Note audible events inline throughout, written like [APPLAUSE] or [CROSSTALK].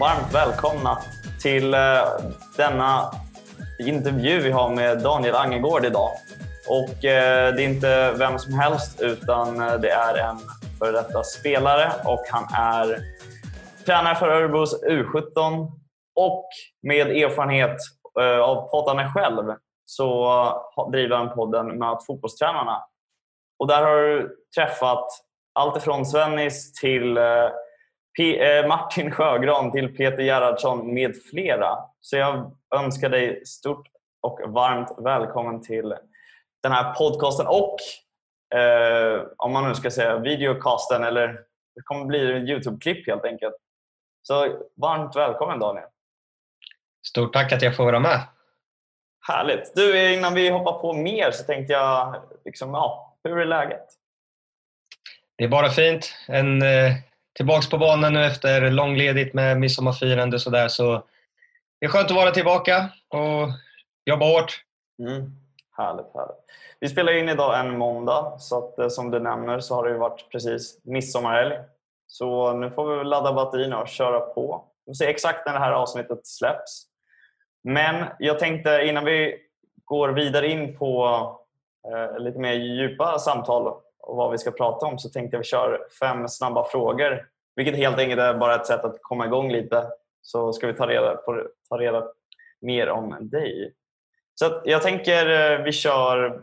Varmt välkomna till eh, denna intervju vi har med Daniel Angegård idag. Och eh, det är inte vem som helst utan eh, det är en före detta spelare och han är tränare för Örebros U17 och med erfarenhet eh, av poddarna själv så eh, driver han podden Möt fotbollstränarna. Och där har du träffat allt ifrån Svennis till eh, P Martin Sjögran till Peter Gerhardsson med flera. Så jag önskar dig stort och varmt välkommen till den här podcasten och eh, om man nu ska säga videocasten eller det kommer bli en Youtube-klipp helt enkelt. Så varmt välkommen Daniel! Stort tack att jag får vara med! Härligt! Du, innan vi hoppar på mer så tänkte jag, liksom, ja, hur är läget? Det är bara fint. En, eh, tillbaks på banan nu efter långledigt med midsommarfirande och sådär. Så det är skönt att vara tillbaka och jobba hårt. Mm. Härligt, härligt. Vi spelar in idag en måndag, så att, eh, som du nämner så har det varit precis midsommarhelg. Så nu får vi ladda batterierna och köra på. Vi får se exakt när det här avsnittet släpps. Men jag tänkte innan vi går vidare in på eh, lite mer djupa samtal och vad vi ska prata om så tänkte jag vi kör fem snabba frågor. Vilket helt enkelt är bara ett sätt att komma igång lite. Så ska vi ta reda, på, ta reda mer om dig. Så jag tänker eh, vi kör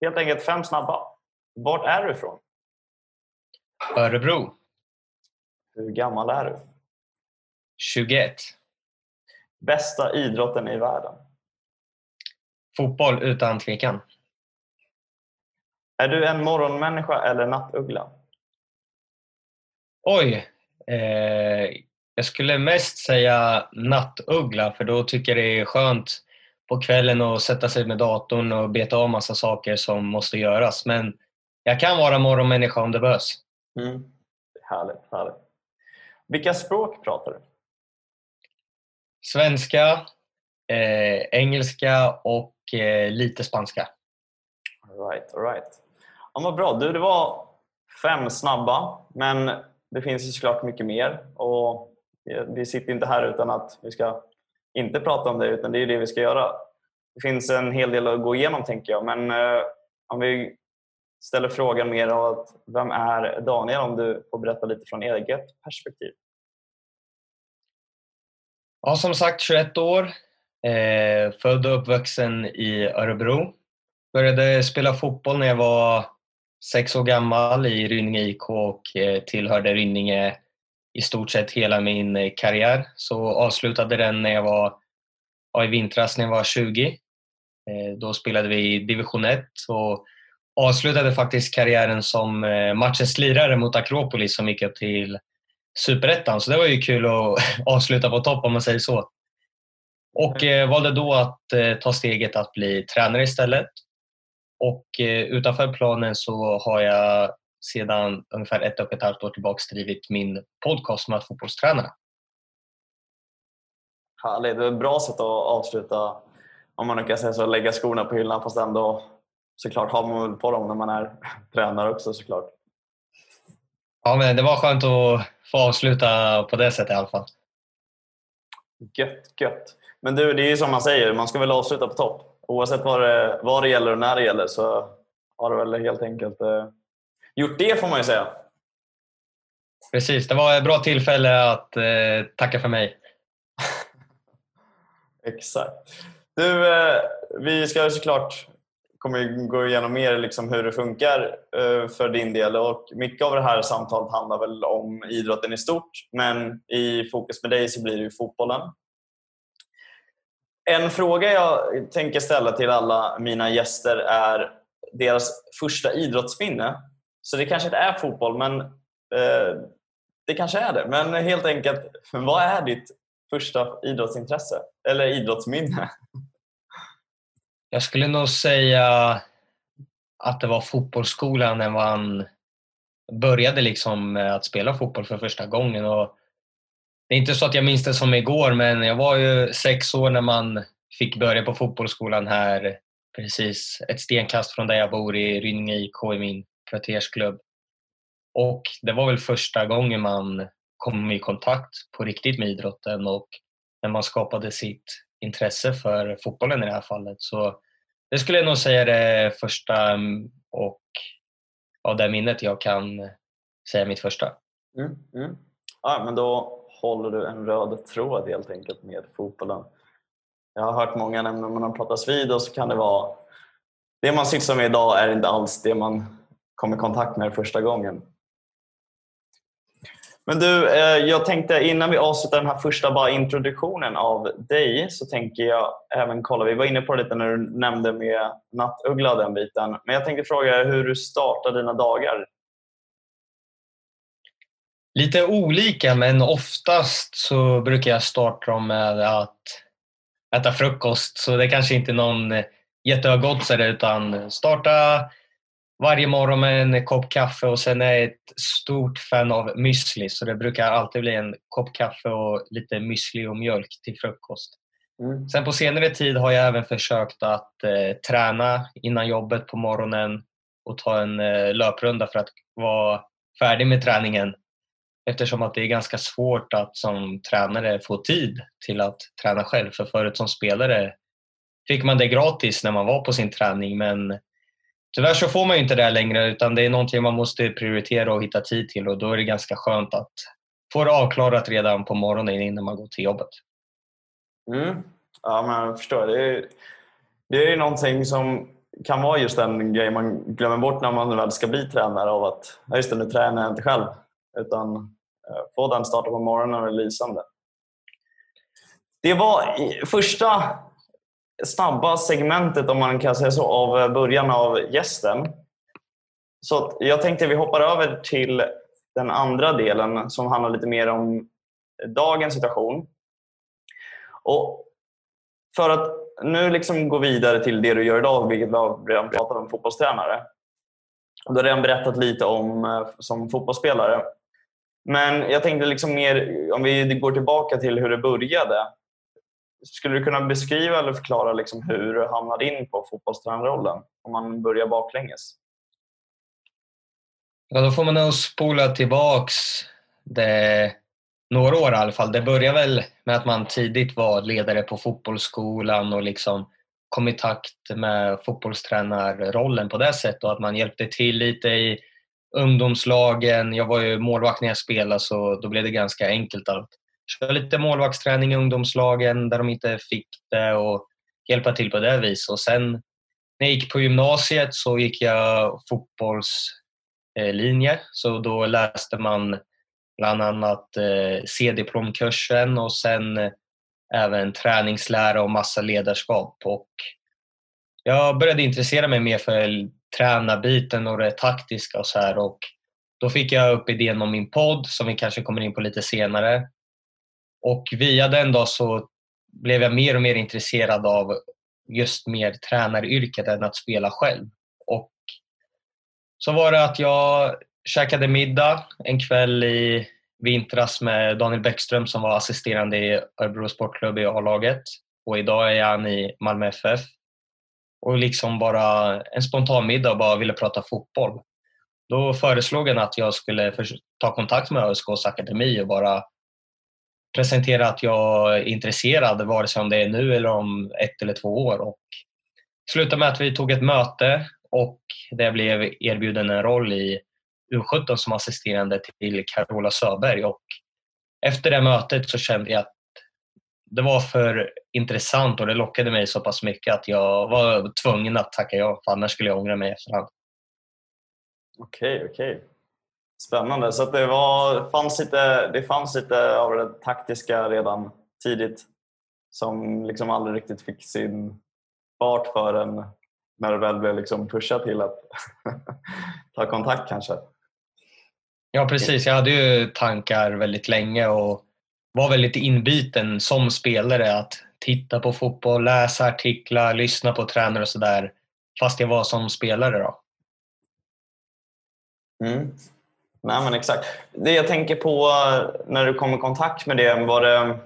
helt enkelt fem snabba. Vart är du ifrån? Örebro. Hur gammal är du? 21. Bästa idrotten i världen? Fotboll utan tvekan. Är du en morgonmänniska eller nattuggla? Oj! Eh, jag skulle mest säga nattuggla för då tycker jag det är skönt på kvällen att sätta sig med datorn och beta av massa saker som måste göras. Men jag kan vara morgonmänniska om det behövs. Mm. Härligt, härligt. Vilka språk pratar du? Svenska, eh, engelska och eh, lite spanska. All right, all right. Ja, vad bra. Du, det var fem snabba, men det finns ju såklart mycket mer. Och vi sitter inte här utan att vi ska inte prata om det, utan det är det vi ska göra. Det finns en hel del att gå igenom tänker jag, men eh, om vi ställer frågan mer av att vem är Daniel om du får berätta lite från eget perspektiv? Ja, som sagt 21 år. Eh, född och uppvuxen i Örebro. Började spela fotboll när jag var sex år gammal i Rynninge IK och eh, tillhörde Rynninge i stort sett hela min eh, karriär. Så avslutade den när jag var ja, i vintras när jag var 20. Eh, då spelade vi i division 1 och avslutade faktiskt karriären som matchens lirare mot Akropolis som gick upp till Superettan. Så det var ju kul att [LAUGHS] avsluta på topp om man säger så. Och valde då att ta steget att bli tränare istället och eh, utanför planen så har jag sedan ungefär ett och ett halvt år tillbaka drivit min podcast med fotbollstränarna. Härligt. Det är ett bra sätt att avsluta, om man nu kan säga så, lägga skorna på hyllan fast ändå såklart har man på dem när man är [LAUGHS] tränare också såklart. Ja, men det var skönt att få avsluta på det sättet i alla fall. Gött, gött. Men du, det är ju som man säger, man ska väl avsluta på topp oavsett vad det, vad det gäller och när det gäller så har du väl helt enkelt eh, gjort det får man ju säga. Precis, det var ett bra tillfälle att eh, tacka för mig. [LAUGHS] Exakt. Du, eh, vi ska såklart kommer gå igenom mer liksom hur det funkar eh, för din del och mycket av det här samtalet handlar väl om idrotten i stort men i fokus med dig så blir det ju fotbollen. En fråga jag tänker ställa till alla mina gäster är deras första idrottsminne. Så det kanske inte är fotboll, men eh, det kanske är det. Men helt enkelt, vad är ditt första idrottsintresse? Eller idrottsminne? [LAUGHS] Jag skulle nog säga att det var fotbollsskolan när man började liksom att spela fotboll för första gången. Och det är inte så att jag minns det som igår, men jag var ju sex år när man fick börja på fotbollsskolan här precis ett stenkast från där jag bor i Rynninge IK i min kvartersklubb. Och det var väl första gången man kom i kontakt på riktigt med idrotten och när man skapade sitt intresse för fotbollen i det här fallet. Så det skulle jag nog säga är det första mm, och av det minnet jag kan säga mitt första. Mm, mm. Ja, men då håller du en röd tråd helt enkelt med fotbollen. Jag har hört många nämna när man pratas vid och så kan det vara det man sysslar med idag är inte alls det man kom i kontakt med första gången. Men du, eh, jag tänkte innan vi avslutar den här första bara introduktionen av dig så tänker jag även kolla, vi var inne på det lite när du nämnde med nattuggla den biten, men jag tänkte fråga hur du startar dina dagar. Lite olika men oftast så brukar jag starta dem med att äta frukost så det kanske inte är någon jätteögoddsare utan starta varje morgon med en kopp kaffe och sen är jag ett stort fan av müsli så det brukar alltid bli en kopp kaffe och lite müsli och mjölk till frukost. Mm. Sen på senare tid har jag även försökt att eh, träna innan jobbet på morgonen och ta en eh, löprunda för att vara färdig med träningen eftersom att det är ganska svårt att som tränare få tid till att träna själv. För förut som spelare fick man det gratis när man var på sin träning men Tyvärr så får man ju inte det längre utan det är någonting man måste prioritera och hitta tid till och då är det ganska skönt att få det avklarat redan på morgonen innan man går till jobbet. Mm. Ja, men jag förstår. Det är, det är någonting som kan vara just en grej man glömmer bort när man väl ska bli tränare av att just det, nu tränar jag inte själv. Utan eh, få den starten på morgonen är lysande. Det var första snabba segmentet, om man kan säga så, av eh, början av gästen. Så jag tänkte vi hoppar över till den andra delen som handlar lite mer om dagens situation. Och för att nu liksom gå vidare till det du gör idag, vilket vi redan pratat om, fotbollstränare. Du har redan berättat lite om eh, som fotbollsspelare. Men jag tänkte liksom mer, om vi går tillbaka till hur det började. Skulle du kunna beskriva eller förklara liksom hur du hamnade in på fotbollstränarrollen? Om man börjar baklänges. Ja, då får man nog spola tillbaks det, några år i alla fall. Det började väl med att man tidigt var ledare på fotbollsskolan och liksom kom i takt med fotbollstränarrollen på det sättet och att man hjälpte till lite i ungdomslagen. Jag var ju målvakt när jag spelade så då blev det ganska enkelt allt köra lite målvaktsträning i ungdomslagen där de inte fick det och hjälpa till på det viset. Och sen när jag gick på gymnasiet så gick jag fotbollslinje. Så då läste man bland annat eh, C-diplomkursen och sen eh, även träningslära och massa ledarskap. Och jag började intressera mig mer för tränarbiten och det taktiska och så här. Och då fick jag upp idén om min podd som vi kanske kommer in på lite senare. Och via den då så blev jag mer och mer intresserad av just mer tränaryrket än att spela själv. Och så var det att jag käkade middag en kväll i vintras med Daniel Bäckström som var assisterande i Örebro Sportklubb i A-laget. Och idag är han i Malmö FF. Och liksom bara en spontan middag och bara ville prata fotboll. Då föreslog han att jag skulle ta kontakt med ÖSKs akademi och bara presentera att jag är intresserad, vare sig om det är nu eller om ett eller två år. Och slutade med att vi tog ett möte och där jag blev erbjuden en roll i U17 som assisterande till Carola Söberg. Och efter det mötet så kände jag att det var för intressant och det lockade mig så pass mycket att jag var tvungen att tacka ja, för annars skulle jag ångra mig efterhand. Okej, okay, okej. Okay. Spännande. Så det, var, fanns lite, det fanns lite av det taktiska redan tidigt som liksom aldrig riktigt fick sin fart förrän när det väl blev liksom pushat till att [LAUGHS] ta kontakt kanske. Ja precis, jag hade ju tankar väldigt länge och var väldigt inbiten som spelare att titta på fotboll, läsa artiklar, lyssna på tränare och sådär fast jag var som spelare. då. Mm. Nej men exakt. Det jag tänker på eh, när du kom i kontakt med det, var det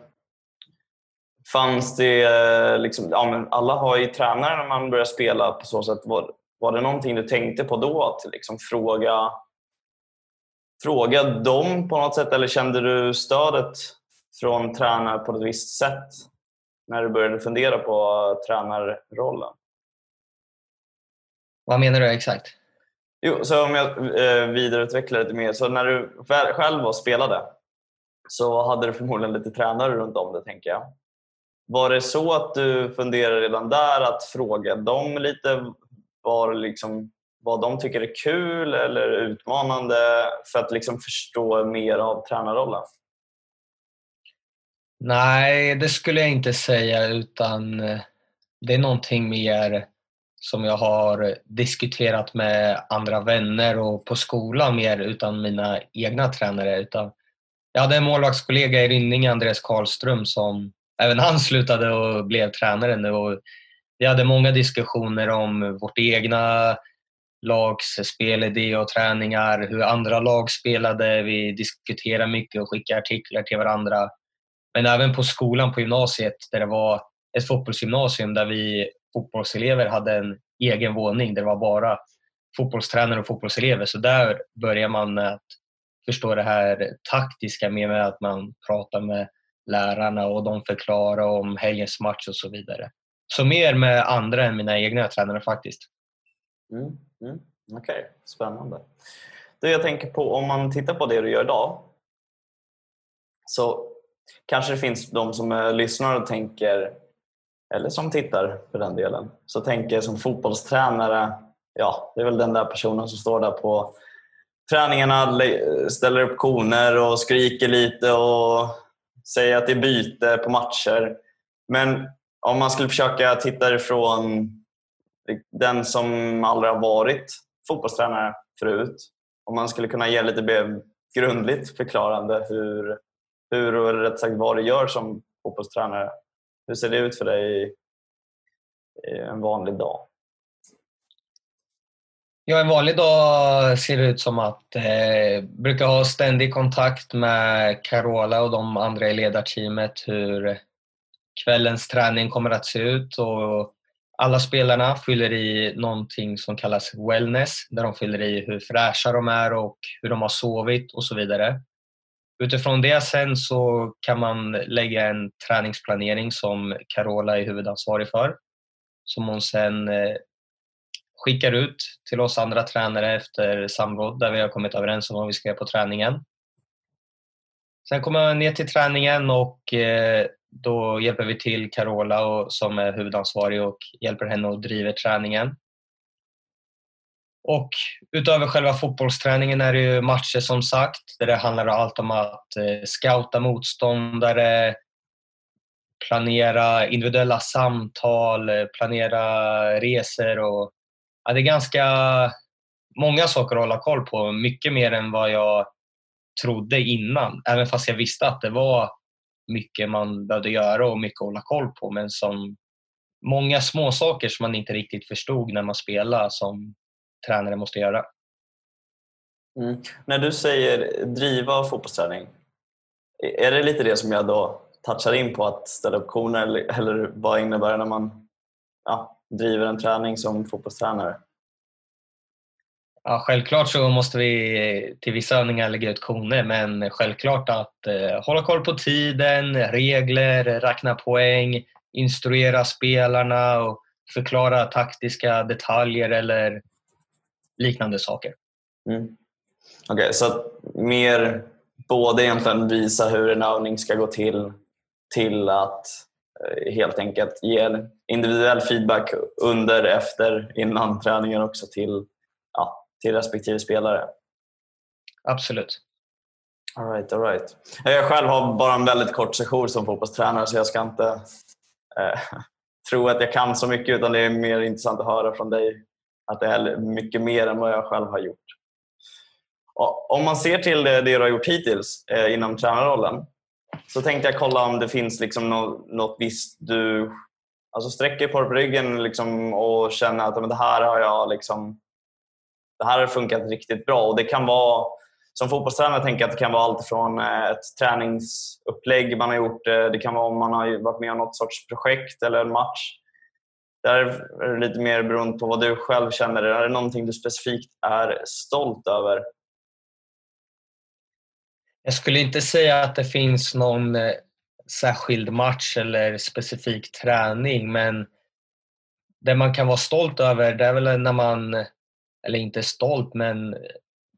Fanns det, eh, liksom, ja, men alla har ju tränare när man börjar spela på så sätt. Var, var det någonting du tänkte på då? Att liksom fråga, fråga dem på något sätt eller kände du stödet från tränare på ett visst sätt när du började fundera på tränarrollen? Vad menar du exakt? Jo, så om jag eh, vidareutvecklar lite mer. Så när du själv var spelade så hade du förmodligen lite tränare runt om dig, tänker jag. Var det så att du funderade redan där att fråga dem lite var liksom, vad de tycker är kul eller utmanande för att liksom förstå mer av tränarrollen? Nej, det skulle jag inte säga utan eh, det är någonting mer som jag har diskuterat med andra vänner och på skolan mer utan mina egna tränare. Utan jag hade en målvaktskollega i Rynninge, Andreas Karlström, som även han slutade och blev tränare nu. Och vi hade många diskussioner om vårt egna lags spelidé och träningar, hur andra lag spelade. Vi diskuterade mycket och skickade artiklar till varandra. Men även på skolan på gymnasiet där det var ett fotbollsgymnasium där vi fotbollselever hade en egen våning där det var bara fotbollstränare och fotbollselever. Så där börjar man med att förstå det här taktiska mer med att man pratar med lärarna och de förklarar om helgens match och så vidare. Så mer med andra än mina egna tränare faktiskt. Mm, mm, Okej, okay. spännande. Du, jag tänker på om man tittar på det du gör idag så kanske det finns de som eh, lyssnar och tänker, eller som tittar för den delen, så tänker jag som fotbollstränare, ja, det är väl den där personen som står där på träningarna, ställer upp koner och skriker lite och säger att det är byte på matcher. Men om man skulle försöka titta ifrån den som aldrig har varit fotbollstränare förut. Om man skulle kunna ge lite mer grundligt förklarande hur, hur och rätt sagt vad du gör som fotbollstränare. Hur ser det ut för dig en vanlig dag? Ja, en vanlig dag ser det ut som att eh, brukar ha ständig kontakt med Carola och de andra i ledarteamet hur kvällens träning kommer att se ut och alla spelarna fyller i någonting som kallas wellness där de fyller i hur fräscha de är och hur de har sovit och så vidare. Utifrån det sen så kan man lägga en träningsplanering som Carola är huvudansvarig för som hon sen eh, skickar ut till oss andra tränare efter samråd där vi har kommit överens om vad vi ska göra på träningen. Sen kommer jag ner till träningen och eh, då hjälper vi till Carola som är huvudansvarig och hjälper henne att driva träningen. Och utöver själva fotbollsträningen är det ju matcher som sagt där det handlar allt om att eh, scouta motståndare, planera individuella samtal, eh, planera resor och ja, det är ganska många saker att hålla koll på. Mycket mer än vad jag trodde innan. Även fast jag visste att det var mycket man behövde göra och mycket att hålla koll på. Men som många små saker som man inte riktigt förstod när man spelade som tränare måste göra. Mm. När du säger driva fotbollsträning, är det lite det som jag då touchar in på att ställa upp koner eller, eller vad innebär det när man ja, driver en träning som fotbollstränare? Ja, självklart så måste vi till vissa övningar lägga ut koner men självklart att eh, hålla koll på tiden, regler, räkna poäng, instruera spelarna och förklara taktiska detaljer eller liknande saker. Mm. Okej, okay, så mer både egentligen visa hur en övning ska gå till till att Eh, helt enkelt ger individuell feedback under, efter, innan träningen också till, ja, till respektive spelare. Absolut. All right, all right. Jag själv har bara en väldigt kort session som fotbollstränare så jag ska inte eh, [LAUGHS] tro att jag kan så mycket utan det är mer intressant att höra från dig att det är mycket mer än vad jag själv har gjort. Och om man ser till det, det du har gjort hittills eh, inom tränarrollen så tänkte jag kolla om det finns liksom något, något visst du alltså sträcker på ryggen liksom och känner att men det här har jag liksom det här har funkat riktigt bra. Och Det kan vara som fotbollstränare tänker jag att det kan vara allt från eh, ett träningsupplägg man har gjort. Eh, det kan vara om man har varit med om något sorts projekt eller en match. Där är det lite mer beroende på vad du själv känner. Är det någonting du specifikt är stolt över? Jag skulle inte säga att det finns någon eh, särskild match eller specifik träning men det man kan vara stolt över det är väl när man, eller inte stolt men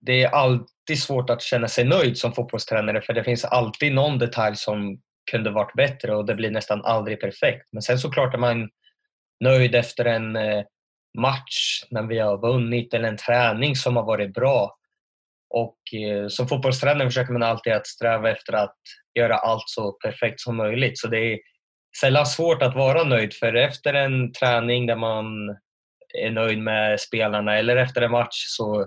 det är alltid svårt att känna sig nöjd som fotbollstränare för det finns alltid någon detalj som kunde varit bättre och det blir nästan aldrig perfekt. Men sen såklart är man nöjd efter en eh, match när vi har vunnit eller en träning som har varit bra. Och eh, som fotbollstränare försöker man alltid att sträva efter att göra allt så perfekt som möjligt. Så det är sällan svårt att vara nöjd för efter en träning där man är nöjd med spelarna eller efter en match så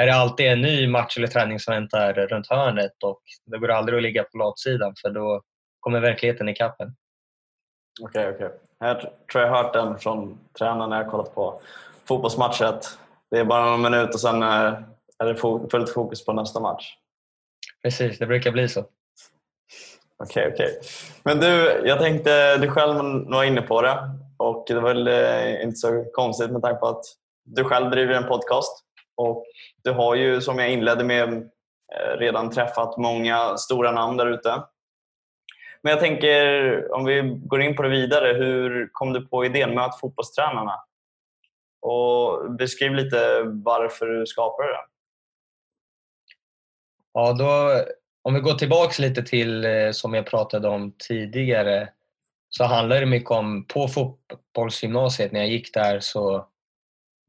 är det alltid en ny match eller träning som väntar runt hörnet och det går aldrig att ligga på latsidan för då kommer verkligheten ikapp en. Okej, okay, okej. Okay. Jag tror jag har hört den från tränaren när jag kollat på fotbollsmatchet. Det är bara någon minut och sen eh, är det fullt fokus på nästa match. Precis, det brukar bli så. Okej, okay, okej. Men du, jag tänkte, du själv var inne på det och det var väl eh, inte så konstigt med tanke på att du själv driver en podcast och du har ju, som jag inledde med, eh, redan träffat många stora namn där ute. Men jag tänker, om vi går in på det vidare, hur kom du på idén Möt fotbollstränarna? Och beskriv lite varför du skapade det. Ja, då, om vi går tillbaks lite till eh, som jag pratade om tidigare så handlar det mycket om, på fotbollsgymnasiet när jag gick där så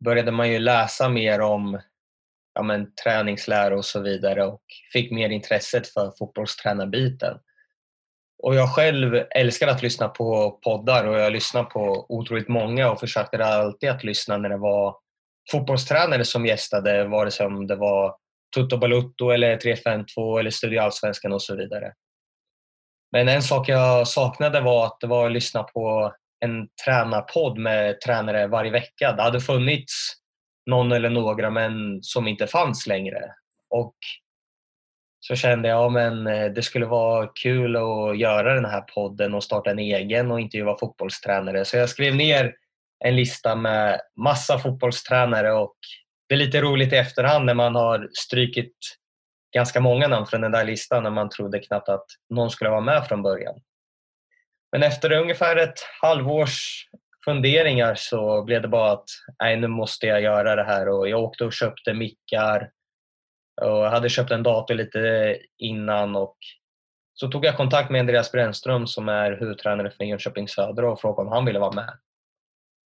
började man ju läsa mer om ja, men, träningslära och så vidare och fick mer intresset för fotbollstränarbiten. Och jag själv älskar att lyssna på poddar och jag lyssnar på otroligt många och försökte alltid att lyssna när det var fotbollstränare som gästade, vare sig om det var Toto Balutto eller 352 eller Studio Allsvenskan och så vidare. Men en sak jag saknade var att det var att lyssna på en tränarpodd med tränare varje vecka. Det hade funnits någon eller några men som inte fanns längre. Och så kände jag men eh, det skulle vara kul att göra den här podden och starta en egen och intervjua fotbollstränare. Så jag skrev ner en lista med massa fotbollstränare och det är lite roligt i efterhand när man har strykit ganska många namn från den där listan när man trodde knappt att någon skulle vara med från början. Men efter ungefär ett halvårs funderingar så blev det bara att nej, nu måste jag göra det här och jag åkte och köpte mickar och jag hade köpt en dator lite innan och så tog jag kontakt med Andreas Brännström som är huvudtränare för Jönköping Södra och frågade om han ville vara med.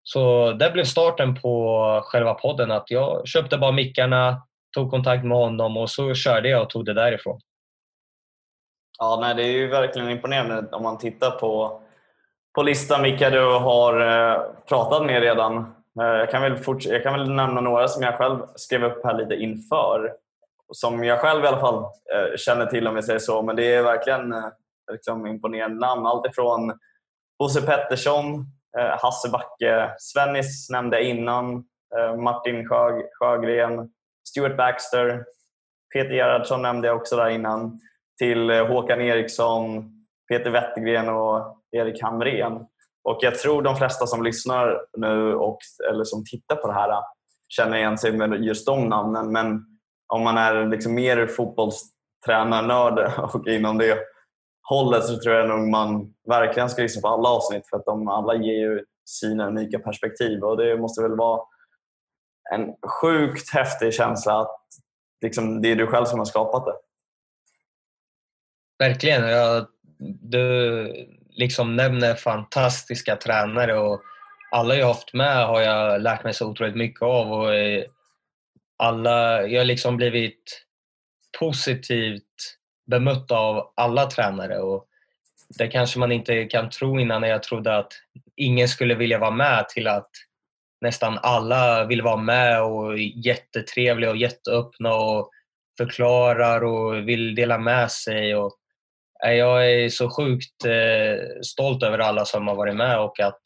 Så det blev starten på själva podden att jag köpte bara mickarna, tog kontakt med honom och så körde jag och tog det därifrån. Ja, nej, det är ju verkligen imponerande om man tittar på, på listan vilka du har eh, pratat med redan. Eh, jag, kan väl jag kan väl nämna några som jag själv skrev upp här lite inför. Som jag själv i alla fall eh, känner till om vi säger så. Men det är verkligen eh, liksom imponerande namn. Allt ifrån Bosse Pettersson, eh, Hasse Backe, Svennis nämnde jag innan, Martin Sjö, Sjögren, Stuart Baxter, Peter Gerhardsson nämnde jag också där innan till Håkan Eriksson, Peter Wettergren och Erik Hamrén. Och jag tror de flesta som lyssnar nu och, eller som tittar på det här känner igen sig med just de namnen. Men om man är liksom mer fotbollstränarnörd [LAUGHS] och inom det hållet så tror jag nog man verkligen ska lyssna på alla avsnitt för att de alla ger ju sina unika perspektiv och det måste väl vara en sjukt häftig känsla att liksom, det är du själv som har skapat det. Verkligen. Jag, du liksom nämner fantastiska tränare och alla jag haft med har jag lärt mig så otroligt mycket av. Och eh, alla, jag har liksom blivit positivt bemött av alla tränare. Och det kanske man inte kan tro innan när jag trodde att ingen skulle vilja vara med till att nästan alla vill vara med och är jättetrevliga och jätteöppna och förklarar och vill dela med sig. Och jag är så sjukt eh, stolt över alla som har varit med och att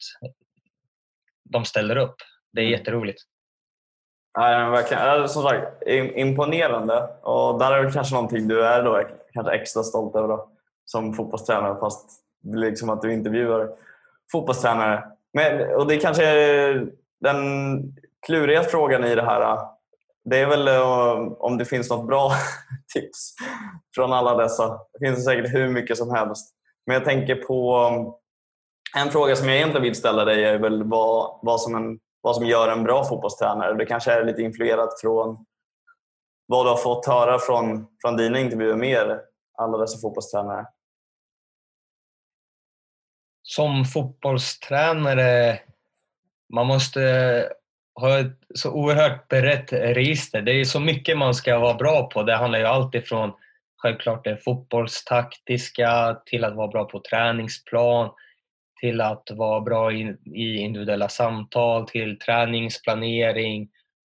de ställer upp. Det är mm. jätteroligt. Nej, men verkligen. Äh, som sagt, imponerande. Och där är det kanske någonting du är då, kanske extra stolt över då, som fotbollstränare fast det är liksom att du intervjuar fotbollstränare. Men, och det kanske är den kluriga frågan i det här. Äh, det är väl äh, om det finns något bra [LAUGHS] tips från alla dessa. Det finns säkert hur mycket som helst. Men jag tänker på en fråga som jag egentligen vill ställa dig är väl vad, vad, som, en, vad som gör en bra fotbollstränare. Det kanske är lite influerat från vad du har fått höra från, från dina intervjuer med alla dessa fotbollstränare. Som fotbollstränare, man måste ha ett så oerhört brett register. Det är så mycket man ska vara bra på. Det handlar ju alltifrån självklart det fotbollstaktiska till att vara bra på träningsplan, till att vara bra i individuella samtal, till träningsplanering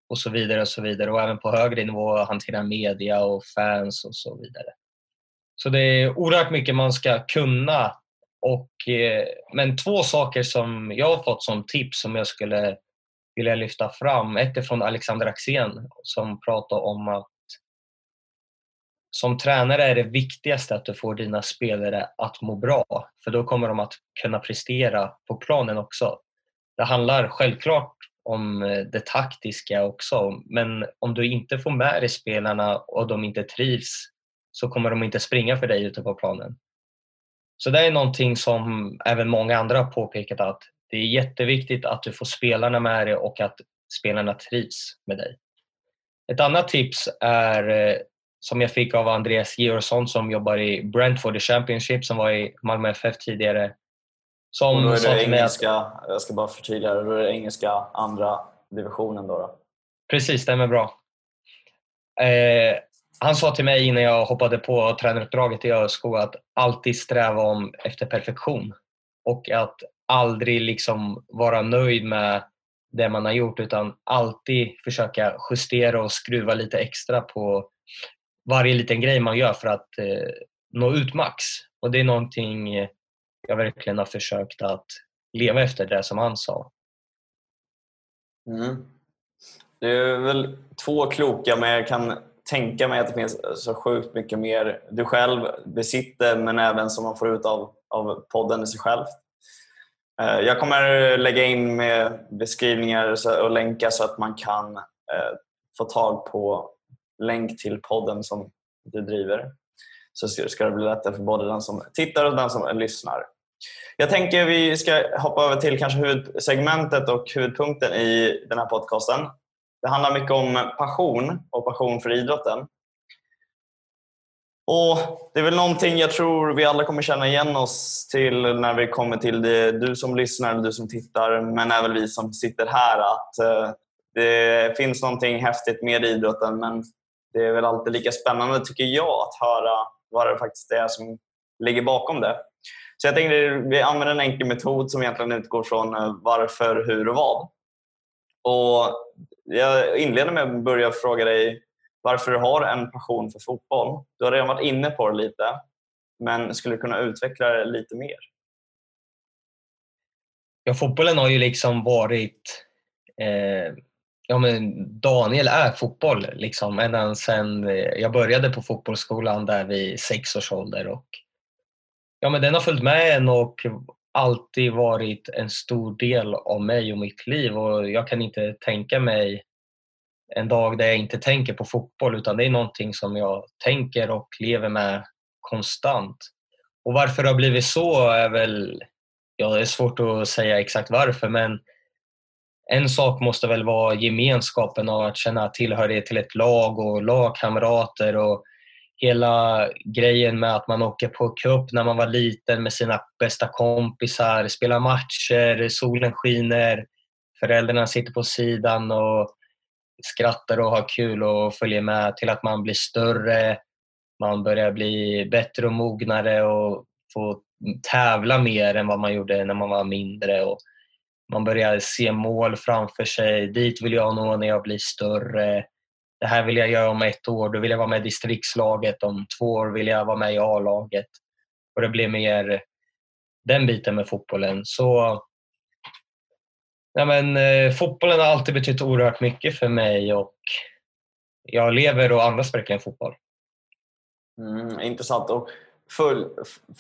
och så vidare. Och så vidare. Och även på högre nivå hantera media och fans och så vidare. Så det är oerhört mycket man ska kunna. Och, eh, men två saker som jag har fått som tips som jag skulle vilja lyfta fram. Ett är från Alexander Axén som pratar om att som tränare är det viktigaste att du får dina spelare att må bra, för då kommer de att kunna prestera på planen också. Det handlar självklart om eh, det taktiska också, men om du inte får med dig spelarna och de inte trivs så kommer de inte springa för dig ute på planen. Så det är någonting som även många andra har påpekat att det är jätteviktigt att du får spelarna med dig och att spelarna trivs med dig. Ett annat tips är eh, som jag fick av Andreas Georgsson som jobbar i Brentford i Championship som var i Malmö FF tidigare. Som och då är det engelska, att, jag ska bara förtydliga, då är det engelska andra divisionen då? då. Precis, stämmer bra. Eh, han sa till mig innan jag hoppade på tränaruppdraget i ÖSK att alltid sträva om efter perfektion och att aldrig liksom vara nöjd med det man har gjort utan alltid försöka justera och skruva lite extra på varje liten grej man gör för att eh, nå ut max. Och det är någonting eh, jag verkligen har försökt att leva efter det som han sa. Mm. Det är väl två kloka, men jag kan tänka mig att det finns så sjukt mycket mer du själv besitter men även som man får ut av, av podden i sig själv. Eh, jag kommer lägga in med beskrivningar och länkar så att man kan eh, få tag på länk till podden som du driver. Så ska det bli lättare för både den som tittar och den som lyssnar. Jag tänker vi ska hoppa över till kanske huvudsegmentet och huvudpunkten i den här podcasten. Det handlar mycket om passion och passion för idrotten. Och Det är väl någonting jag tror vi alla kommer känna igen oss till när vi kommer till det. Du som lyssnar, du som tittar, men även vi som sitter här. Att eh, det finns någonting häftigt med idrotten men det är väl alltid lika spännande tycker jag att höra vad det faktiskt är som ligger bakom det. Så jag tänkte vi använder en enkel metod som egentligen utgår från eh, varför, hur och vad. Och jag inleder med att börja fråga dig varför du har en passion för fotboll. Du har redan varit inne på det lite, men skulle du kunna utveckla det lite mer? Ja, fotbollen har ju liksom varit eh, ja, men Daniel är fotboll liksom ända sedan eh, jag började på fotbollsskolan där vid sex års ålder. Och, ja, men den har följt med en och alltid varit en stor del av mig och mitt liv och jag kan inte tänka mig en dag där jag inte tänker på fotboll utan det är någonting som jag tänker och lever med konstant. Och varför det har blivit så är väl, ja det är svårt att säga exakt varför men en sak måste väl vara gemenskapen och att känna tillhörighet till ett lag och lagkamrater och hela grejen med att man åker på cup när man var liten med sina bästa kompisar, spelar matcher, solen skiner, föräldrarna sitter på sidan och skrattar och har kul och följer med till att man blir större, man börjar bli bättre och mognare och får tävla mer än vad man gjorde när man var mindre. Och man börjar se mål framför sig. Dit vill jag nå när jag blir större. Det här vill jag göra om ett år. Då vill jag vara med i distriktslaget. Om två år vill jag vara med i A-laget. Och det blir mer den biten med fotbollen. Så Ja, men, eh, fotbollen har alltid betytt oerhört mycket för mig och jag lever och andas verkligen fotboll. Mm, intressant. Och full,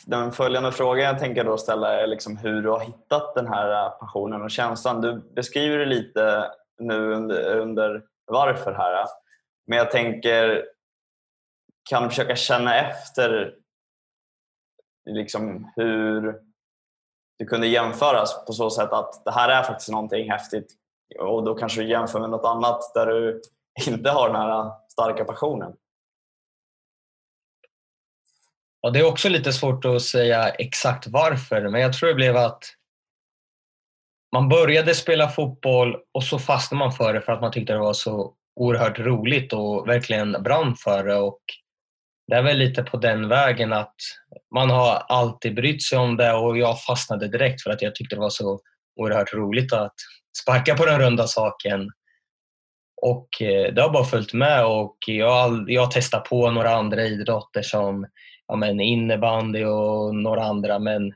den följande frågan jag tänker då ställa är liksom hur du har hittat den här äh, passionen och känslan. Du beskriver det lite nu under, under varför här. Äh. Men jag tänker, kan du försöka känna efter liksom hur det kunde jämföras på så sätt att det här är faktiskt någonting häftigt och då kanske du jämför med något annat där du inte har den här äh, starka passionen. Och det är också lite svårt att säga exakt varför, men jag tror det blev att man började spela fotboll och så fastnade man för det för att man tyckte det var så oerhört roligt och verkligen brann för det. Och det är väl lite på den vägen att man har alltid brytt sig om det och jag fastnade direkt för att jag tyckte det var så oerhört roligt att sparka på den runda saken. Och eh, det har bara följt med och jag, jag testar på några andra idrotter som ja, men innebandy och några andra men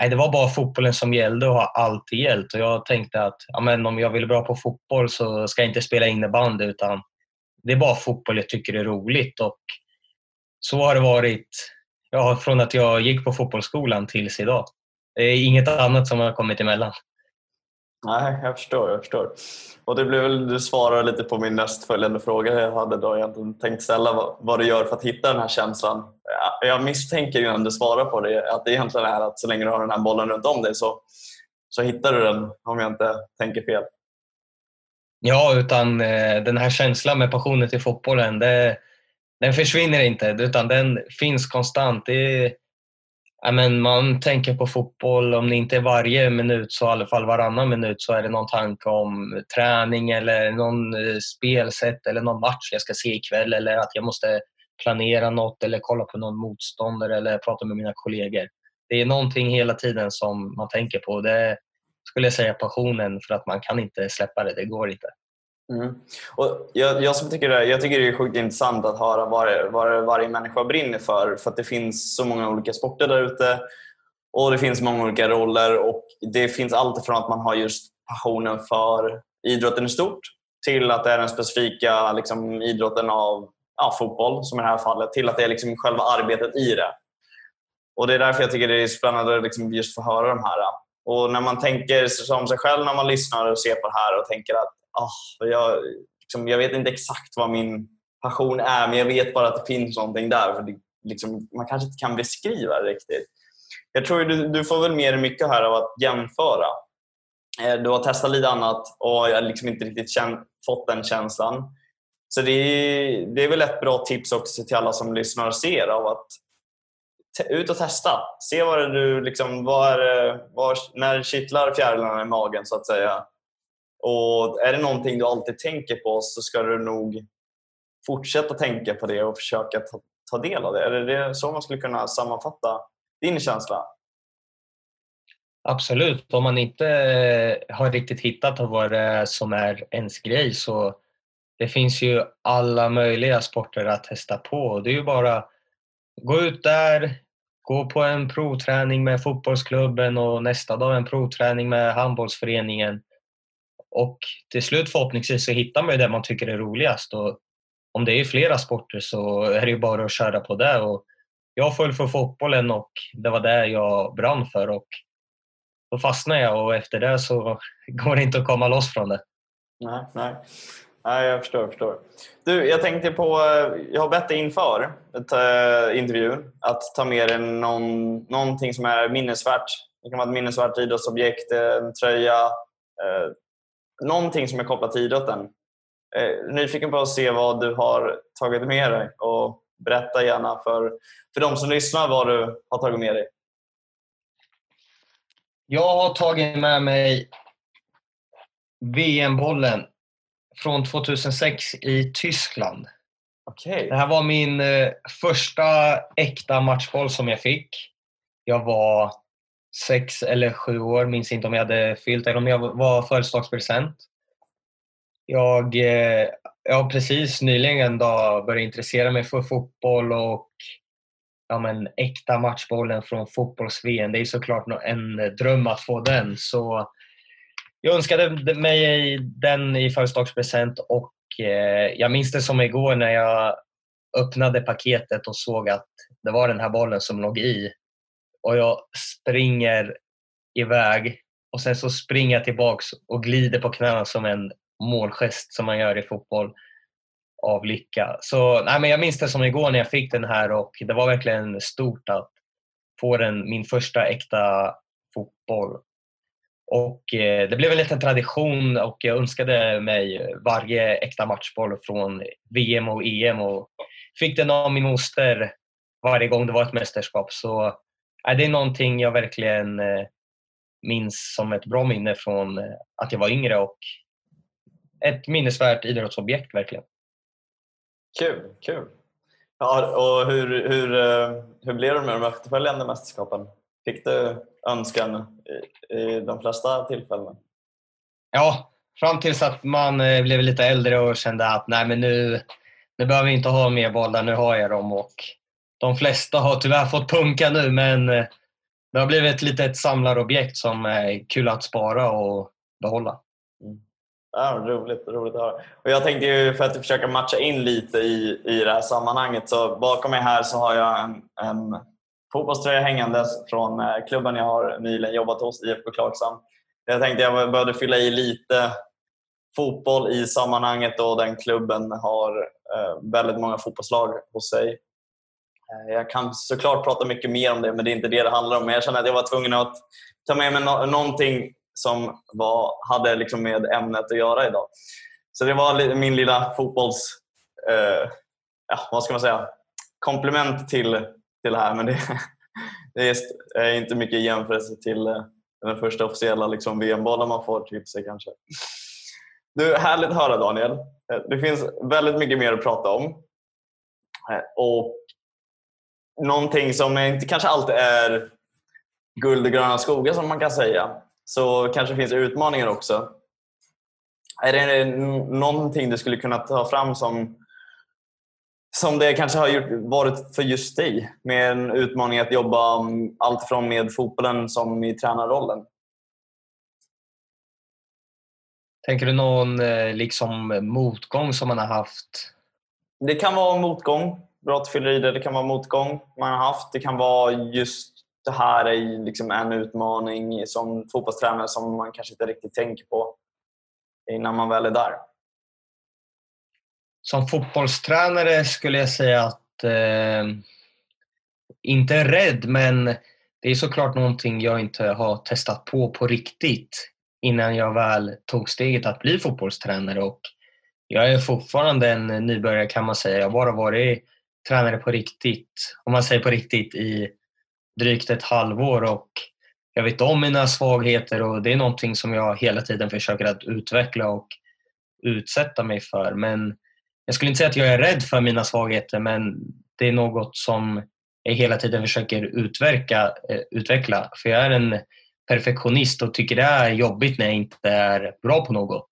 nej, det var bara fotbollen som gällde och har alltid gällt. Och jag tänkte att ja, men om jag vill bra på fotboll så ska jag inte spela innebandy utan det är bara fotboll jag tycker är roligt. Och så har det varit ja, från att jag gick på fotbollsskolan tills idag. Det är inget annat som har kommit emellan. Nej, jag förstår. Jag förstår. Och det blev väl, du svarar lite på min nästföljande fråga jag hade då. egentligen tänkt ställa vad, vad du gör för att hitta den här känslan. Jag misstänker ju när du svarar på det att det egentligen är att så länge du har den här bollen runt om dig så, så hittar du den om jag inte tänker fel. Ja, utan eh, den här känslan med passionen till fotbollen, det, den försvinner inte utan den finns konstant. Det men man tänker på fotboll, om det inte är varje minut så i alla fall varannan minut så är det någon tanke om träning eller någon eh, spelsätt eller någon match jag ska se ikväll eller att jag måste planera något eller kolla på någon motståndare eller prata med mina kollegor. Det är någonting hela tiden som man tänker på. Det skulle jag säga passionen för att man kan inte släppa det. Det går inte. Mm. Och jag, jag, som tycker det, jag tycker det är sjukt intressant att höra vad, vad varje människa brinner för. För att det finns så många olika sporter där ute och det finns många olika roller. och Det finns allt från att man har just passionen för idrotten i stort till att det är den specifika liksom, idrotten av ja, fotboll, som i det här fallet, till att det är liksom själva arbetet i det. Och Det är därför jag tycker det är spännande att liksom just få höra de här. Och När man tänker som sig själv när man lyssnar och ser på det här och tänker att oh, jag, liksom, jag vet inte exakt vad min passion är men jag vet bara att det finns någonting där. För det, liksom, man kanske inte kan beskriva det riktigt. Jag tror du, du får väl mer mycket här av att jämföra. Eh, du har testat lite annat och jag har liksom inte riktigt känt, fått den känslan. Så det är, det är väl ett bra tips också till alla som lyssnar och ser av att ut och testa. Se vad du liksom, vad är, vad, när kittlar fjärilarna i magen så att säga. Och är det någonting du alltid tänker på så ska du nog fortsätta tänka på det och försöka ta, ta del av det. Är det så man skulle kunna sammanfatta din känsla? Absolut. Om man inte eh, har riktigt hittat vad det är som är ens grej så det finns ju alla möjliga sporter att testa på. Det är ju bara gå ut där, gå på en provträning med fotbollsklubben och nästa dag en provträning med handbollsföreningen. Och till slut förhoppningsvis så hittar man ju det man tycker är roligast. Och om det är flera sporter så är det ju bara att köra på det. Och jag föll för fotbollen och det var det jag brann för. Och då fastnade jag och efter det så [LAUGHS] går det inte att komma loss från det. Nej, nej. Nej, jag förstår. Jag, förstår. Du, jag tänkte på, eh, jag har bett dig inför äh, intervjun att ta med dig någon, någonting som är minnesvärt. Det kan vara ett minnesvärt idrottsobjekt, en tröja, eh, någonting som är kopplat till idrotten. Eh, nyfiken på att se vad du har tagit med dig och berätta gärna för, för de som lyssnar vad du har tagit med dig. Jag har tagit med mig VM-bollen från 2006 i Tyskland. Okay. Det här var min eh, första äkta matchboll som jag fick. Jag var sex eller sju år, minns inte om jag hade fyllt eller om jag var födelsedagspresent. Jag, eh, jag har precis nyligen då börjat intressera mig för fotboll och ja, men, äkta matchbollen från fotbolls-VM. Det är såklart en dröm att få den. Så jag önskade mig den i födelsedagspresent och eh, jag minns det som igår när jag öppnade paketet och såg att det var den här bollen som låg i. Och jag springer iväg och sen så springer jag tillbaks och glider på knäna som en målgest som man gör i fotboll av lycka. Så nej, men jag minns det som igår när jag fick den här och det var verkligen stort att få den, min första äkta fotboll. Och eh, det blev en liten tradition och jag önskade mig varje äkta matchboll från VM och EM och fick den av min moster varje gång det var ett mästerskap. Så det är någonting jag verkligen eh, minns som ett bra minne från eh, att jag var yngre och ett minnesvärt idrottsobjekt verkligen. Kul, kul. Ja, och hur, hur, eh, hur blev det med de efterföljande mästerskapen? Fick du önskan i, i de flesta tillfällen? Ja, fram tills att man blev lite äldre och kände att nej men nu, nu behöver vi inte ha mer bollar, nu har jag dem. Och de flesta har tyvärr fått punka nu men eh, det har blivit ett litet samlarobjekt som är kul att spara och behålla. Mm. Ja, roligt, roligt att höra. Och jag tänkte ju för att försöka matcha in lite i, i det här sammanhanget så bakom mig här så har jag en, en fotbollströja hängandes från eh, klubben jag har nyligen jobbat hos, IFK Klagshamn. Jag tänkte jag behövde fylla i lite fotboll i sammanhanget och den klubben har eh, väldigt många fotbollslag hos sig. Eh, jag kan såklart prata mycket mer om det, men det är inte det det handlar om. Men jag känner att jag var tvungen att ta med mig no någonting som var, hade liksom med ämnet att göra idag. Så det var min lilla fotbolls... Eh, ja, vad ska man säga? Komplement till, till det här. Men det, [LAUGHS] det är eh, inte mycket i jämförelse till eh, den första officiella liksom, VM-bollen man får till sig kanske. Du, härligt att höra Daniel. Det finns väldigt mycket mer att prata om. Och någonting som inte kanske alltid är guld och gröna skogar som man kan säga så kanske finns utmaningar också. Är det någonting du skulle kunna ta fram som, som det kanske har gjort, varit för just dig? Med en utmaning att jobba allt från med fotbollen som i tränarrollen? Tänker du någon eh, liksom, motgång som man har haft? Det kan vara motgång. Brottsfylleri, det kan vara motgång man har haft. Det kan vara just det här är liksom en utmaning som fotbollstränare som man kanske inte riktigt tänker på innan man väl är där. Som fotbollstränare skulle jag säga att eh, inte rädd, men det är såklart någonting jag inte har testat på på riktigt innan jag väl tog steget att bli fotbollstränare. Och jag är fortfarande en nybörjare kan man säga. Jag har bara varit tränare på riktigt, om man säger på riktigt, i drygt ett halvår och jag vet om mina svagheter och det är någonting som jag hela tiden försöker att utveckla och utsätta mig för. Men jag skulle inte säga att jag är rädd för mina svagheter men det är något som jag hela tiden försöker utverka, eh, utveckla. För jag är en perfektionist och tycker det är jobbigt när jag inte är bra på något.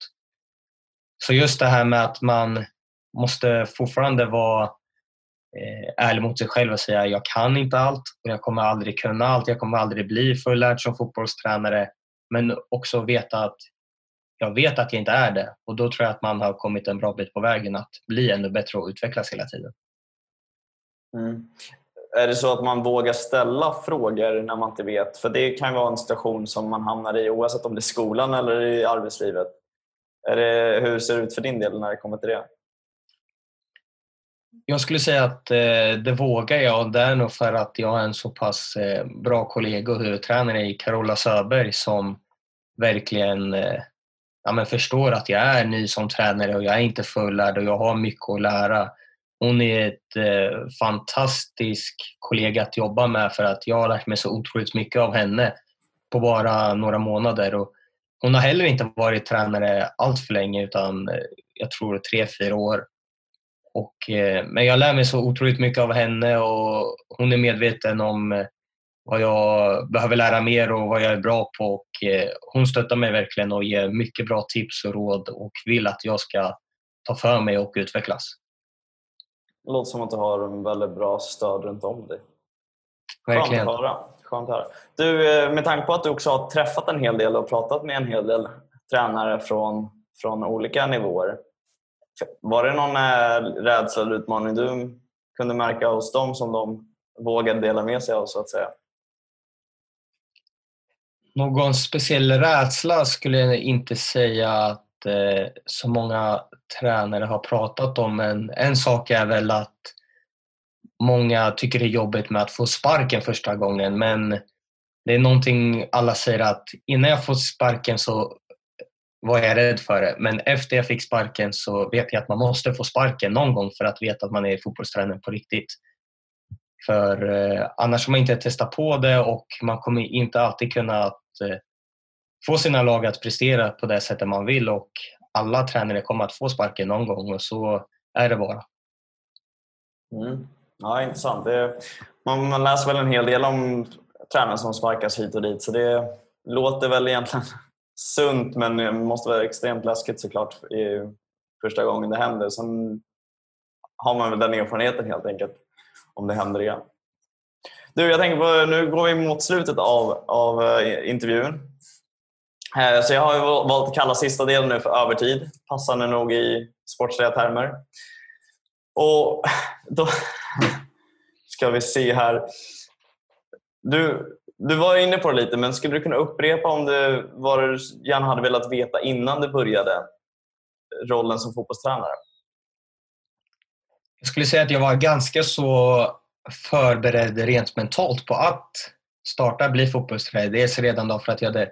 Så just det här med att man måste fortfarande vara Eh, ärlig mot sig själv och säga jag kan inte allt och jag kommer aldrig kunna allt. Jag kommer aldrig bli fullärd som fotbollstränare. Men också veta att jag vet att jag inte är det och då tror jag att man har kommit en bra bit på vägen att bli ännu bättre och utvecklas hela tiden. Mm. Är det så att man vågar ställa frågor när man inte vet? För det kan vara en situation som man hamnar i oavsett om det är skolan eller i arbetslivet. Är det, hur ser det ut för din del när det kommer till det? Jag skulle säga att eh, det vågar jag. Det är nog för att jag har en så pass eh, bra kollega och huvudtränare i Carola Söberg som verkligen eh, ja, men förstår att jag är ny som tränare och jag är inte fullärd och jag har mycket att lära. Hon är ett eh, fantastisk kollega att jobba med för att jag har lärt mig så otroligt mycket av henne på bara några månader. Och hon har heller inte varit tränare allt för länge utan eh, jag tror tre, fyra år. Och, eh, men jag lär mig så otroligt mycket av henne och hon är medveten om eh, vad jag behöver lära mer och vad jag är bra på. Och, eh, hon stöttar mig verkligen och ger mycket bra tips och råd och vill att jag ska ta för mig och utvecklas. Det låter som att du har en väldigt bra stöd runt om dig. Verkligen. Skönt att höra. Skönt att höra. Du, med tanke på att du också har träffat en hel del och pratat med en hel del tränare från, från olika nivåer. Var det någon eh, rädsla eller utmaning du kunde märka hos dem som de vågade dela med sig av så att säga? Någon speciell rädsla skulle jag inte säga att eh, så många tränare har pratat om men en sak är väl att många tycker det är jobbigt med att få sparken första gången men det är någonting alla säger att innan jag får sparken så var jag rädd för det. Men efter jag fick sparken så vet jag att man måste få sparken någon gång för att veta att man är fotbollstränare på riktigt. För eh, annars har man inte testat på det och man kommer inte alltid kunna att, eh, få sina lag att prestera på det sättet man vill och alla tränare kommer att få sparken någon gång och så är det bara. Mm. Ja, intressant. Det, man, man läser väl en hel del om tränare som sparkas hit och dit så det låter väl egentligen sunt men det måste vara extremt läskigt såklart i första gången det händer. Sen har man väl den erfarenheten helt enkelt om det händer igen. Du, jag tänker på, nu går vi mot slutet av, av eh, intervjun. Eh, så jag har valt att kalla sista delen nu för övertid, passande nog i sportsliga termer. Och då [LAUGHS] ska vi se här. Du, du var inne på det lite, men skulle du kunna upprepa om det vad du gärna hade velat veta innan du började rollen som fotbollstränare? Jag skulle säga att jag var ganska så förberedd rent mentalt på att starta bli fotbollstränare. Dels redan då för att jag hade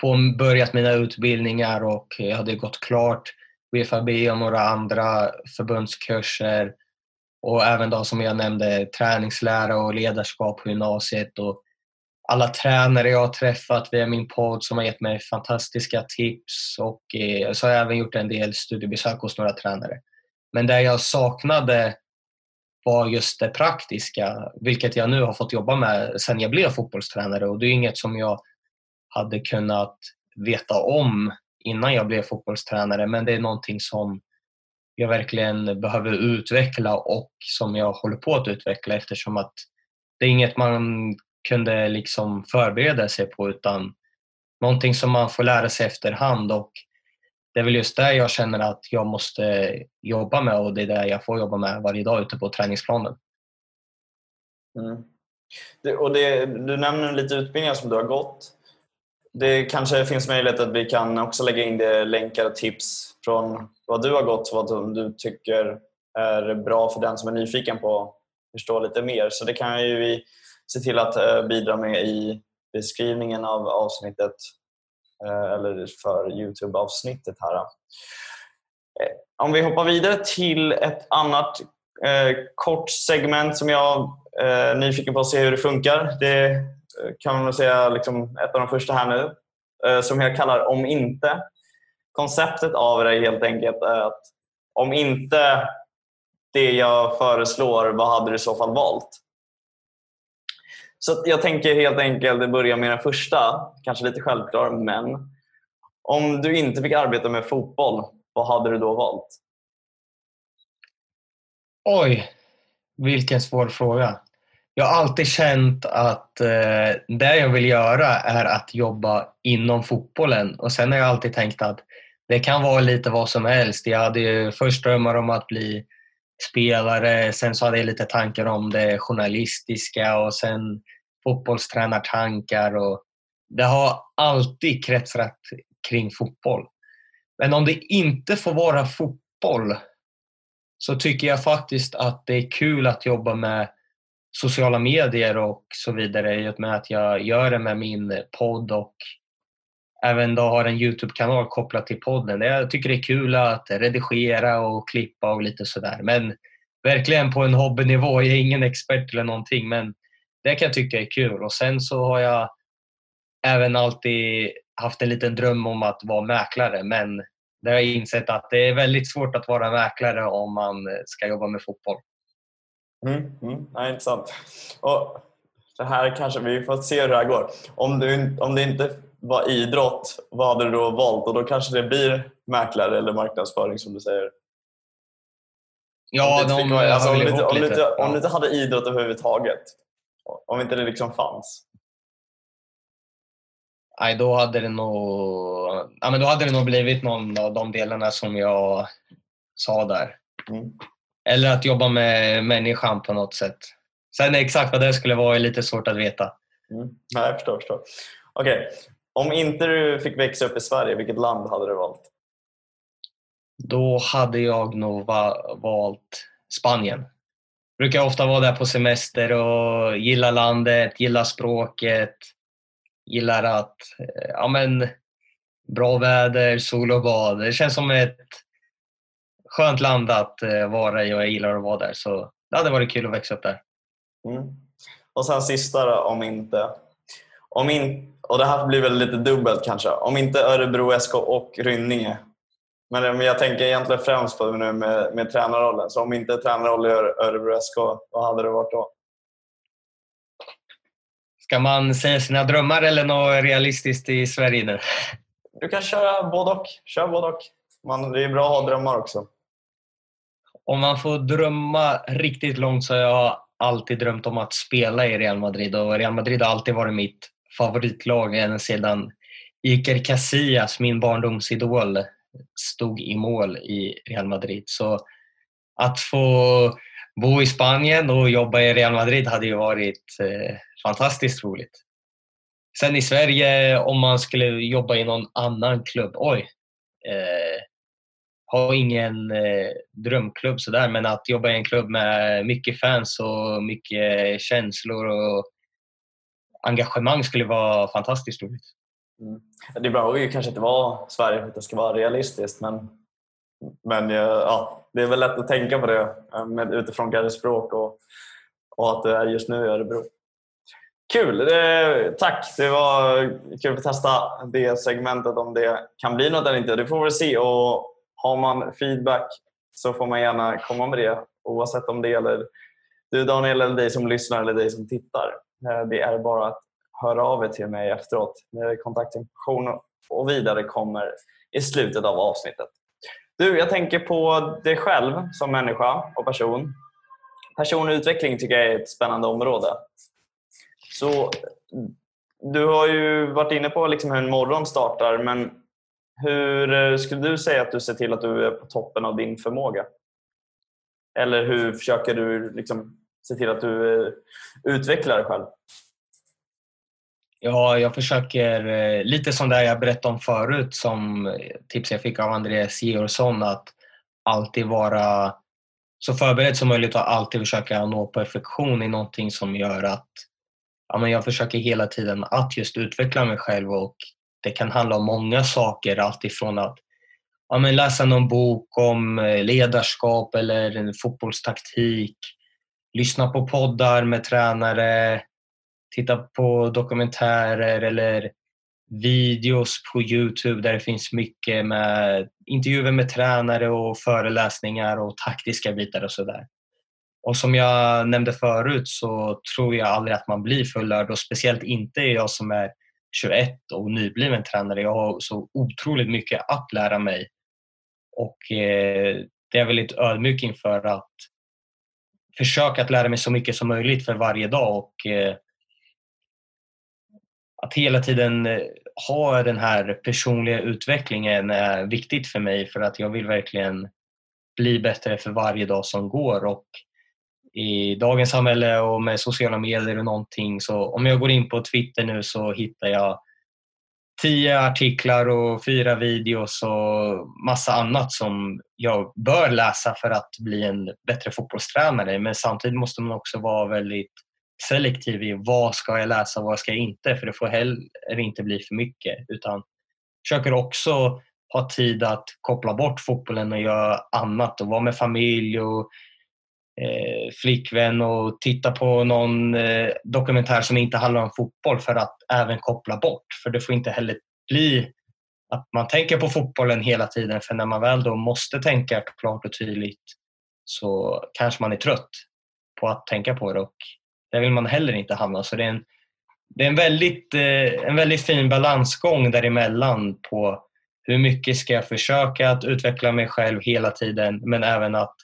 påbörjat mina utbildningar och jag hade gått klart BFAB och några andra förbundskurser och även då som jag nämnde träningslära och ledarskap på gymnasiet och alla tränare jag har träffat via min podd som har gett mig fantastiska tips och eh, så har jag även gjort en del studiebesök hos några tränare. Men det jag saknade var just det praktiska, vilket jag nu har fått jobba med sedan jag blev fotbollstränare och det är inget som jag hade kunnat veta om innan jag blev fotbollstränare men det är någonting som jag verkligen behöver utveckla och som jag håller på att utveckla eftersom att det är inget man kunde liksom förbereda sig på utan någonting som man får lära sig efterhand och det är väl just det jag känner att jag måste jobba med och det är det jag får jobba med varje dag ute på träningsplanen. Mm. Och det, du nämner lite utbildningar som du har gått. Det kanske finns möjlighet att vi kan också lägga in det länkar och tips från vad du har gått och vad du tycker är bra för den som är nyfiken på att förstå lite mer. Så det kan ju vi se till att eh, bidra med i beskrivningen av avsnittet eh, eller för Youtube-avsnittet här. Eh, om vi hoppar vidare till ett annat kort segment som jag är nyfiken på att se hur det funkar. Det kan man säga liksom ett av de första här nu som jag kallar Om inte. Konceptet av det är helt enkelt att om inte det jag föreslår, vad hade du i så fall valt? Så jag tänker helt enkelt börja med den första, kanske lite självklar, men om du inte fick arbeta med fotboll, vad hade du då valt? Oj, vilken svår fråga. Jag har alltid känt att eh, det jag vill göra är att jobba inom fotbollen och sen har jag alltid tänkt att det kan vara lite vad som helst. Jag hade ju först drömmar om att bli spelare, sen så hade jag lite tankar om det journalistiska och sen fotbollstränartankar och det har alltid kretsat kring fotboll. Men om det inte får vara fotboll så tycker jag faktiskt att det är kul att jobba med sociala medier och så vidare i och med att jag gör det med min podd och även då har en Youtube-kanal kopplat till podden. Jag tycker det är kul att redigera och klippa och lite sådär. Men verkligen på en hobbynivå. Jag är ingen expert eller någonting men det kan jag tycka är kul. Och sen så har jag även alltid haft en liten dröm om att vara mäklare men det har jag insett att det är väldigt svårt att vara mäklare om man ska jobba med fotboll. Mm, mm, intressant. Och det här kanske, vi får se hur det här går. Om, du, om det inte var idrott, vad hade du då valt? Och då kanske det blir mäklare eller marknadsföring som du säger. Ja, om, de, alltså, om, lite, om, lite, om du inte hade idrott överhuvudtaget, om inte det liksom fanns? Nej, då hade det nog, ja, men då hade det nog blivit någon av de delarna som jag sa där. Mm. Eller att jobba med människan på något sätt. Sen exakt vad det skulle vara är lite svårt att veta. Mm. Nej, jag förstår. förstår. Okej, om inte du fick växa upp i Sverige, vilket land hade du valt? Då hade jag nog va- valt Spanien. Brukar ofta vara där på semester och gilla landet, gilla språket, gillar att, eh, ja men, bra väder, sol och bad. Det känns som ett skönt land att eh, vara i och jag gillar att vara där. Så det hade varit kul att växa upp där. Mm. Och sen sista då, om inte... Om in, och det här blir väl lite dubbelt kanske. Om inte Örebro SK och Rynninge. Men men jag tänker egentligen främst på det nu med, med tränarrollen. Så om inte tränarroll i Öre- Örebro SK, vad hade det varit då? Ska man säga sina drömmar eller något realistiskt i Sverige nu? Du kan köra både och. Kör både och. Man, det är bra att ha drömmar också. Om man får drömma riktigt långt så har jag alltid drömt om att spela i Real Madrid och Real Madrid har alltid varit mitt favoritlag ända sedan Iker Casillas, min barndomsidol, stod i mål i Real Madrid. Så att få bo i Spanien och jobba i Real Madrid hade ju varit eh, fantastiskt roligt. Sen i Sverige, om man skulle jobba i någon annan klubb, oj. Eh, har ingen eh, drömklubb sådär, men att jobba i en klubb med mycket fans och mycket känslor och engagemang skulle vara fantastiskt roligt. Mm. Det behöver ju kanske inte vara Sverige för att det ska vara realistiskt men, men eh, ja, det är väl lätt att tänka på det eh, med, utifrån kanske språk och, och att du är just nu i Örebro. Kul! Eh, tack! Det var kul att testa det segmentet om det kan bli något eller inte. Det får vi väl se. Och har man feedback så får man gärna komma med det oavsett om det gäller du Daniel eller dig som lyssnar eller dig som tittar. Eh, Det är bara att höra av er till mig efteråt. Eh, Kontaktinformation och vidare kommer i slutet av avsnittet. Du, jag tänker på dig själv som människa och person. Personlig utveckling tycker jag är ett spännande område. Så du har ju varit inne på liksom hur en morgon startar, men hur eh, skulle du säga att du ser till att du är på toppen av din förmåga? Eller hur försöker du liksom se till att du eh, utvecklar dig själv? Ja, jag försöker, eh, lite som det jag berättade om förut, som tips jag fick av Andreas Georgsson, att alltid vara så förberedd som möjligt och alltid försöka nå perfektion i någonting som gör att ja, men jag försöker hela tiden att just utveckla mig själv och det kan handla om många saker, alltifrån att ja, men läsa någon bok om eh, ledarskap eller fotbollstaktik, lyssna på poddar med tränare, titta på dokumentärer eller videos på Youtube där det finns mycket med intervjuer med tränare och föreläsningar och taktiska bitar och sådär. Och som jag nämnde förut så tror jag aldrig att man blir fullärd och speciellt inte jag som är 21 och nybliven tränare. Jag har så otroligt mycket att lära mig och eh, det är jag väldigt ödmjuk inför att försöka att lära mig så mycket som möjligt för varje dag och eh, att hela tiden eh, ha den här personliga utvecklingen är viktigt för mig för att jag vill verkligen bli bättre för varje dag som går. Och i dagens samhälle och med sociala medier och någonting så om jag går in på Twitter nu så hittar jag tio artiklar och fyra videos och massa annat som jag bör läsa för att bli en bättre fotbollstränare. Men samtidigt måste man också vara väldigt selektiv i vad ska jag läsa och vad ska jag inte? För det får heller inte bli för mycket utan försöker också ha tid att koppla bort fotbollen och göra annat och vara med familj och eh, flickvän och titta på någon eh, dokumentär som inte handlar om fotboll för att även koppla bort. För det får inte heller bli att man tänker på fotbollen hela tiden för när man väl då måste tänka klart och tydligt så kanske man är trött på att tänka på det och där vill man heller inte hamna. Så det är en, det är en, väldigt, eh, en väldigt fin balansgång däremellan på hur mycket ska jag försöka att utveckla mig själv hela tiden men även att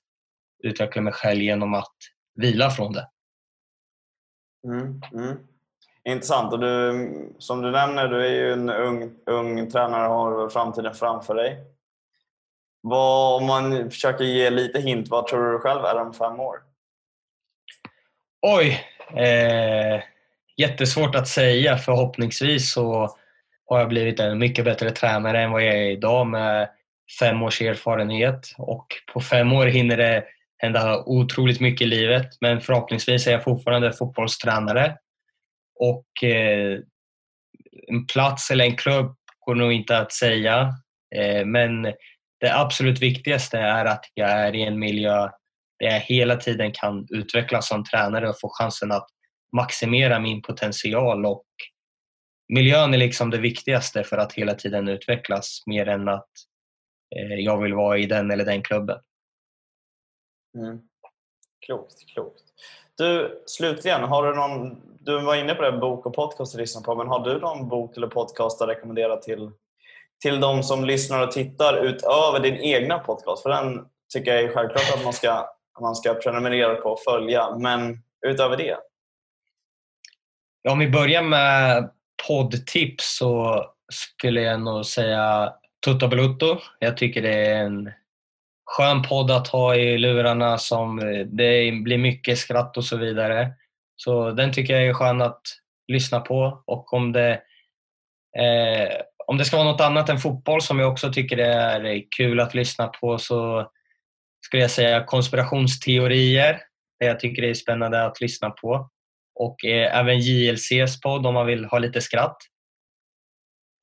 utveckla mig själv genom att vila från det. Mm, mm. Intressant. Och du, som du nämner, du är ju en ung, ung tränare och har framtiden framför dig. Vad, om man försöker ge lite hint, vad tror du själv är om fem år? Oj! Eh, jättesvårt att säga. Förhoppningsvis så har jag blivit en mycket bättre tränare än vad jag är idag med fem års erfarenhet. Och på fem år hinner det hända otroligt mycket i livet. Men förhoppningsvis är jag fortfarande fotbollstränare. Och eh, en plats eller en klubb går nog inte att säga. Eh, men det absolut viktigaste är att jag är i en miljö där jag hela tiden kan utvecklas som tränare och få chansen att maximera min potential. Och miljön är liksom det viktigaste för att hela tiden utvecklas mer än att eh, jag vill vara i den eller den klubben. Mm. Klokt, klokt. Du, slutligen, har du någon, du var inne på det, bok och podcast att lyssna på, men har du någon bok eller podcast att rekommendera till, till de som lyssnar och tittar utöver din egna podcast? För den tycker jag är självklart att man ska, man ska prenumerera på och följa, men utöver det? Ja, om vi börjar med poddtips så skulle jag nog säga Tutta Balutto. Jag tycker det är en skön podd att ha i lurarna. Som, det blir mycket skratt och så vidare. Så den tycker jag är skön att lyssna på. Och om det, eh, om det ska vara något annat än fotboll som jag också tycker är kul att lyssna på så skulle jag säga konspirationsteorier. Det jag tycker det är spännande att lyssna på. Och eh, även JLCs podd om man vill ha lite skratt.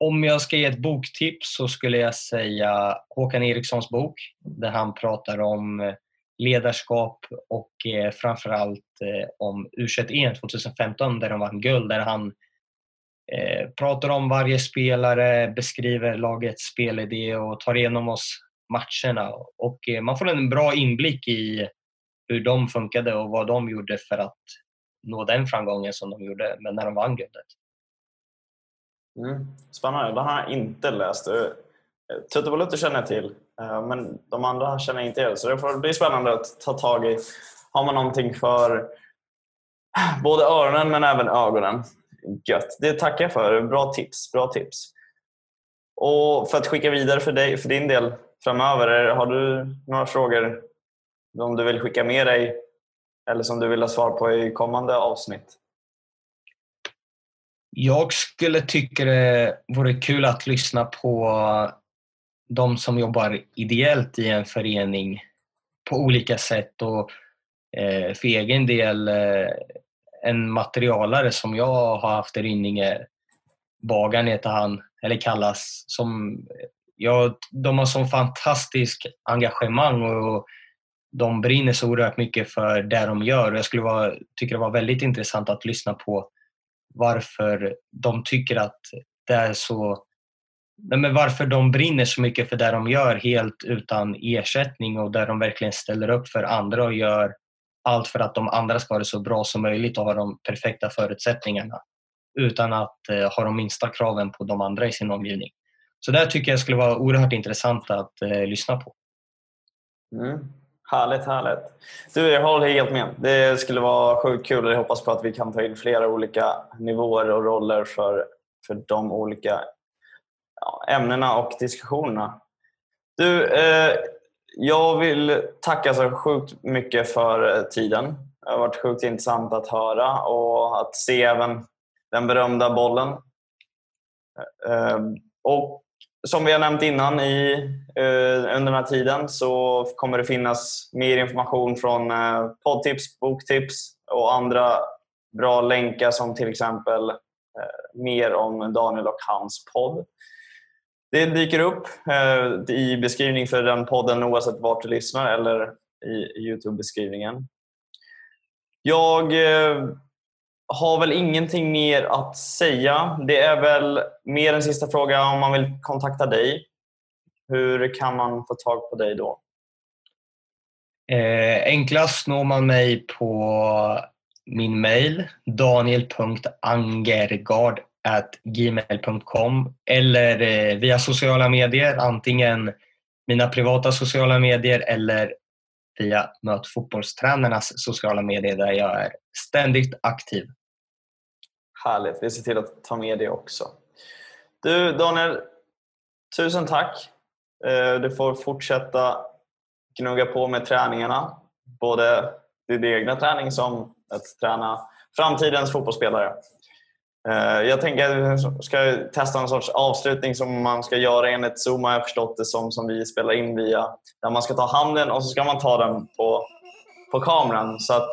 Om jag ska ge ett boktips så skulle jag säga Håkan Erikssons bok där han pratar om eh, ledarskap och eh, framförallt eh, om U21 2015 e där de vann guld. Där han eh, pratar om varje spelare, beskriver lagets spelidé och tar igenom oss matcherna. Och eh, man får en bra inblick i hur de funkade och vad de gjorde för att nå den framgången som de gjorde när de vann guldet. Mm. Spännande. Det har jag inte läst. Eh, Tutte Valuto känner jag till, eh, men de andra känner jag inte till. Så det får bli spännande att ta tag i. Har man någonting för både öronen men även ögonen? Gött. Det tackar jag för. Bra tips. Bra tips. Och för att skicka vidare för, dig, för din del framöver, har du några frågor som du vill skicka med dig eller som du vill ha svar på i kommande avsnitt? Jag skulle tycka det vore kul att lyssna på de som jobbar ideellt i en förening på olika sätt och eh, för egen del eh, en materialare som jag har haft i Rynninge, Bagan heter han, eller kallas, som ja, de har sån fantastisk engagemang och de brinner så oerhört mycket för det de gör. Jag skulle vara, tycka det var väldigt intressant att lyssna på varför de tycker att det är så men varför de brinner så mycket för det de gör helt utan ersättning och där de verkligen ställer upp för andra och gör allt för att de andra ska ha det så bra som möjligt och ha de perfekta förutsättningarna utan att eh, ha de minsta kraven på de andra i sin omgivning. Så det tycker jag skulle vara oerhört intressant att eh, lyssna på. Mm. Härligt, härligt. Du, jag håller helt med. Det skulle vara sjukt kul och jag hoppas på att vi kan ta in flera olika nivåer och roller för, för de olika ja, ämnena och diskussionerna. Du, eh, jag vill tacka så sjukt mycket för eh, tiden. Det har varit sjukt intressant att höra och att se även den berömda bollen. Eh, eh och som vi har nämnt innan i, eh, under den här tiden så kommer det finnas mer information från eh, poddtips, boktips och andra bra länkar som till exempel eh, mer om Daniel och hans podd. Det dyker upp i beskrivning för den podden oavsett vart du lyssnar eller i Youtube-beskrivningen. Jag har väl ingenting mer att säga. Det är väl mer en sista fråga om man vill kontakta dig. Hur kan man få tag på dig då? Eh, enklast når man mig på min mail daniel.angergard.gmail.com eller eh, via sociala medier, antingen mina privata sociala medier eller via Möt fotbollstränarnas sociala medier där jag är ständigt aktiv. Härligt. Vi ser till att ta med det också. Du Daniel, tusen tack. Eh, du får fortsätta gnugga på med träningarna. Både din egna träning som att träna framtidens fotbollsspelare. Eh, jag tänker att vi ska testa en sorts avslutning som man ska göra enligt Zoom har jag förstått det som, som vi spelar in via. Där man ska ta handen och så ska man ta den på, på kameran. Så att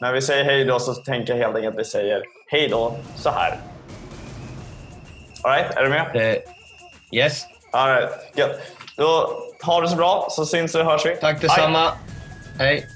när vi säger hej då så tänker jag helt enkelt att vi säger hej då så här. Alright, är du med? Uh, yes. Alright, gött. Då ha det så bra så syns och hörs vi. Tack detsamma. Hej. hej.